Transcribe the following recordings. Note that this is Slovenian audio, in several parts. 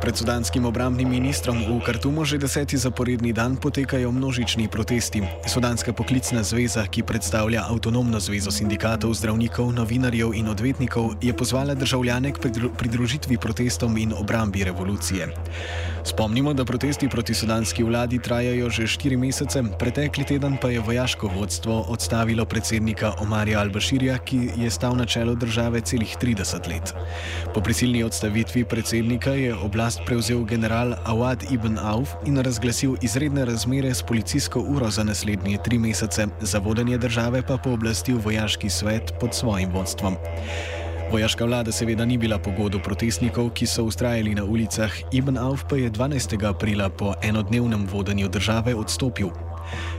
Pred sudanskim obrambnim ministrom v Kartumu že deseti zaporedni dan potekajo množični protesti. Sudanska poklicna zveza, ki predstavlja avtonomno zvezo sindikatov, zdravnikov, novinarjev in odvetnikov, je pozvala državljane k pridružitvi protestom in obrambi revolucije. Spomnimo, da protesti proti sudanski vladi trajajo že štiri mesece, pretekli teden pa je vojaško vodstvo odstavilo predsednika Omarja Al-Bashirja, ki je stal na čelu države celih 30 let. Po prisilni odstavitvi predsednika je oblast prevzel general Awad ibn Auf in razglasil izredne razmere s policijsko uro za naslednje tri mesece, za vodenje države pa pooblastil vojaški svet pod svojim vodstvom. Vojaška vlada seveda ni bila pogodu protestnikov, ki so ustrajali na ulicah, Ibn Auf pa je 12. aprila po enodnevnem vodenju države odstopil.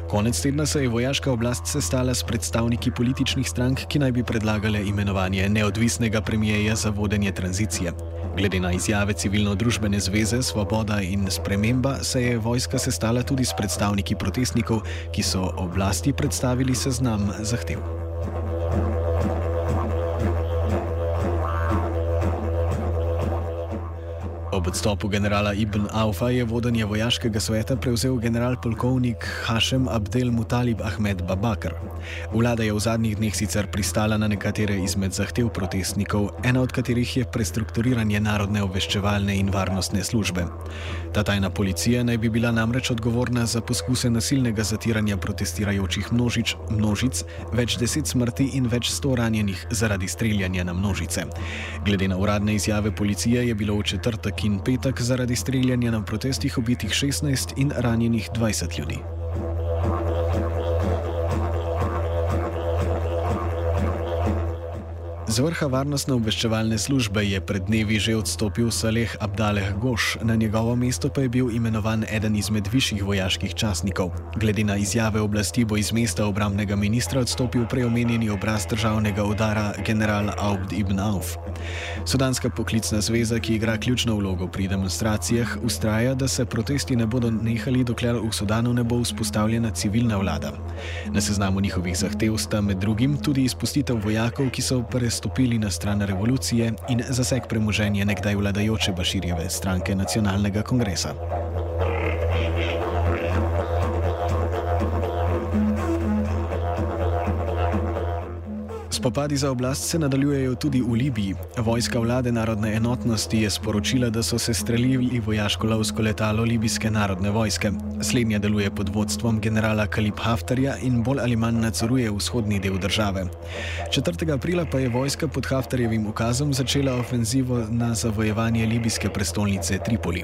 Konec tedna se je vojaška oblast sestala s predstavniki političnih strank, ki naj bi predlagale imenovanje neodvisnega premijeja za vodenje tranzicije. Glede na izjave civilno-družbene zveze Svoboda in Sprememba se je vojska sestala tudi s predstavniki protestnikov, ki so oblasti predstavili seznam zahtev. Ob odstopu generala Ibn Aufa je vodenje vojaškega sveta prevzel general polkovnik Hašem Abdel Mutalib Ahmed Babakar. Vlada je v zadnjih dneh sicer pristala na nekatere izmed zahtev protestnikov, ena od katerih je prestrukturiranje narodne obveščevalne in varnostne službe. Ta tajna policija naj bi bila namreč odgovorna za poskuse nasilnega zatiranja protestirajočih množič, množic, več deset smrti in več sto ranjenih zaradi streljanja na množice. Glede na uradne izjave policije je bilo v četrtek in petek zaradi streljanja na protestih ubitih 16 in ranjenih 20 ljudi. Z vrha varnostno obveščevalne službe je pred dnevi že odstopil Saleh Abdaleh Goš, na njegovo mesto pa je bil imenovan eden izmed višjih vojaških častnikov. Glede na izjave oblasti bo iz mesta obramnega ministra odstopil preomenjeni obraz državnega udara general Abd ibn Auf. Sudanska poklicna zveza, ki igra ključno vlogo pri demonstracijah, ustraja, da se protesti ne bodo nehali, dokler v Sudanu ne bo vzpostavljena civilna vlada. Na seznamu njihovih zahtev sta med drugim tudi izpustitev vojakov, ki so prestopili stopili na stran revolucije in zaseg premoženja nekdaj vladajoče Baširjeve stranke nacionalnega kongresa. Spopadi za oblast se nadaljujejo tudi v Libiji. Vojska vlade narodne enotnosti je sporočila, da so se streljili vojaško-lovsko letalo libijske narodne vojske. Slednja deluje pod vodstvom generala Kalib Haftarja in bolj ali manj nadzoruje vzhodni del države. 4. aprila pa je vojska pod Haftarjevim ukazom začela ofenzivo na zavojevanje libijske prestolnice Tripoli.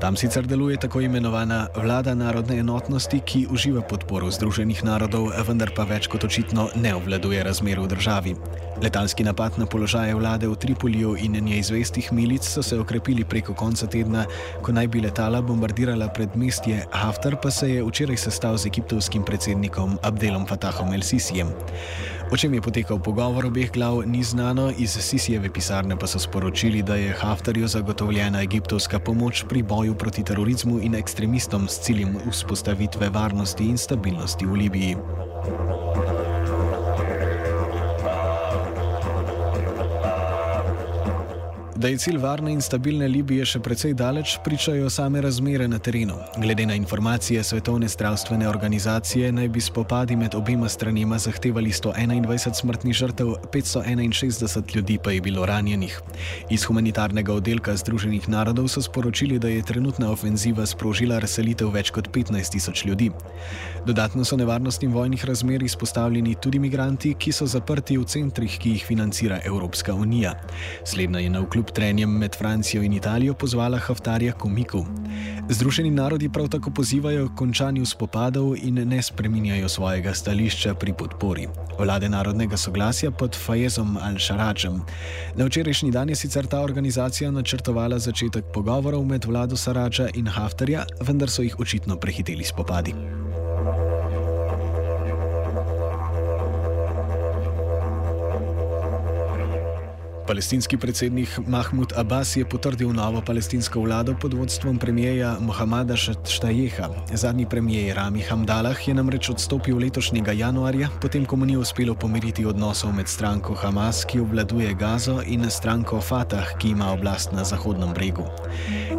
Tam sicer deluje tako imenovana vlada narodne enotnosti, ki uživa podporo Združenih narodov, vendar pa več kot očitno ne obvladuje razmer v državi državi. Letalski napad na položaje vlade v Tripoliju in neizvestih milic so se okrepili preko konca tedna, ko naj bi letala bombardirala predmestje Haftar, pa se je včeraj sestal z egiptovskim predsednikom Abdelom Fatahom El-Sisijem. O čem je potekal pogovor obeh glav, ni znano, iz Sisijeve pisarne pa so sporočili, da je Haftarju zagotovljena egiptovska pomoč pri boju proti terorizmu in ekstremistom s ciljem vzpostavitve varnosti in stabilnosti v Libiji. Da je cilj varne in stabilne Libije še precej daleč, pričajo same razmere na terenu. Glede na informacije Svetovne zdravstvene organizacije, naj bi spopadi med obima stranima zahtevali 121 smrtnih žrtev, 561 ljudi pa je bilo ranjenih. Iz humanitarnega oddelka Združenih narodov so sporočili, da je trenutna ofenziva sprožila razselitev več kot 15 tisoč ljudi. Dodatno so nevarnostnim vojnih razmer izpostavljeni tudi migranti, ki so zaprti v centrih, ki jih financira Evropska unija. Slednja je na vkljub trenjem med Francijo in Italijo pozvala Haftarja k umiku. Združeni narodi prav tako pozivajo k končanju spopadov in ne spreminjajo svojega stališča pri podpori. Vlade narodnega soglasja pod Fajezom al-Sharačem. Na včerajšnji dan je sicer ta organizacija načrtovala začetek pogovorov med vlado Sarača in Haftarja, vendar so jih očitno prehiteli spopadi. Palestinski predsednik Mahmud Abbas je potrdil novo palestinsko vlado pod vodstvom premijeja Mohameda Štajeha. Zadnji premijer Rami Hamdalah je namreč odstopil letošnjega januarja, potem ko mu ni uspelo pomiriti odnosov med stranko Hamas, ki obvladuje Gazo, in stranko Fatah, ki ima oblast na Zahodnem bregu.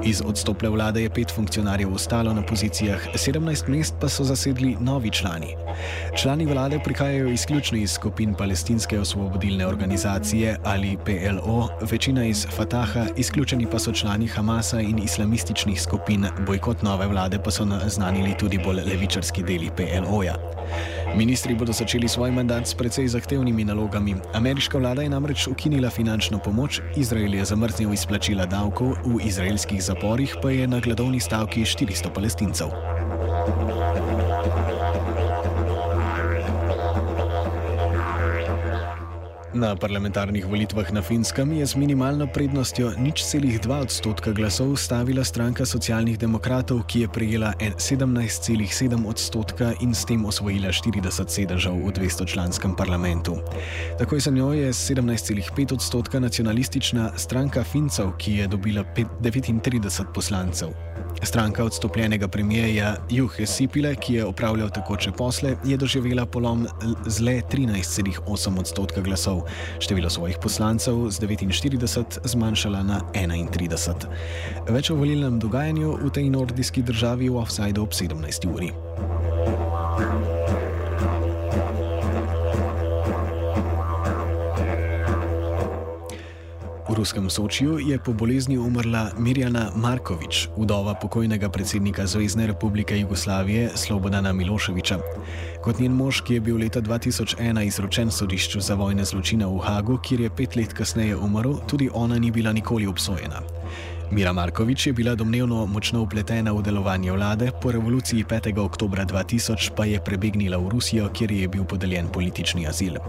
Iz odstople vlade je pet funkcionarjev ostalo na pozicijah, 17 mest pa so zasedli novi člani. Člani vlade prihajajo izključno iz skupin palestinske osvobodilne organizacije ali PLO. PLO, večina iz Fataha, izključeni pa so člani Hamasa in islamističnih skupin, bojkot nove vlade pa so naznanili tudi bolj levičarski deli PLO-ja. Ministri bodo začeli svoj mandat s precej zahtevnimi nalogami. Ameriška vlada je namreč ukinila finančno pomoč, Izrael je zamrznil izplačila davkov, v izraelskih zaporih pa je na gladovni stavki 400 palestincev. Na parlamentarnih volitvah na Finskem je z minimalno prednostjo nič celih 2 odstotka glasov stavila stranka socialnih demokratov, ki je prejela 17,7 odstotka in s tem osvojila 40 sedežev v 200-članskem parlamentu. Takoj za njo je 17,5 odstotka nacionalistična stranka Fincev, ki je dobila 39 poslancev. Stranka odstopljenega premijeja Juhe Sipile, ki je opravljal takoče posle, je doživela polom z le 13,8 odstotka glasov, število svojih poslancev z 49 zmanjšala na 31. Več o volilnem dogajanju v tej nordijski državi v offsajdu ob 17. uri. Ruskem Sočiju je po bolezni umrla Mirjana Markovič, vdova pokojnega predsednika Zvezdne republike Jugoslavije Slobodana Miloševiča. Kot njen mož, ki je bil leta 2001 izročen sodišču za vojne zločine v Hagu, kjer je pet let kasneje umrl, tudi ona ni bila nikoli obsojena. Mira Markovič je bila domnevno močno upletena v delovanje vlade, po revoluciji 5. oktober 2000 pa je prebegnila v Rusijo, kjer je bil podeljen politični azil.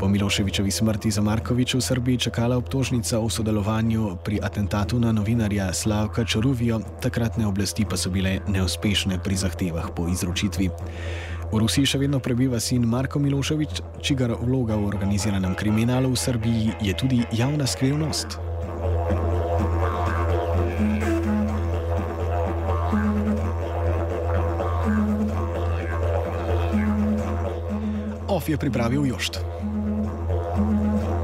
Po Miloševičevi smrti za Markovič v Srbiji čakala obtožnica o sodelovanju pri atentatu na novinarja Slavka Čaruvijo, takratne oblasti pa so bile neuspešne pri zahtevah po izročitvi. V Rusiji še vedno prebiva sin Marko Miloševič, čigar vloga v organiziranem kriminalu v Srbiji je tudi javna skrivnost. Of je pripravil Jošt.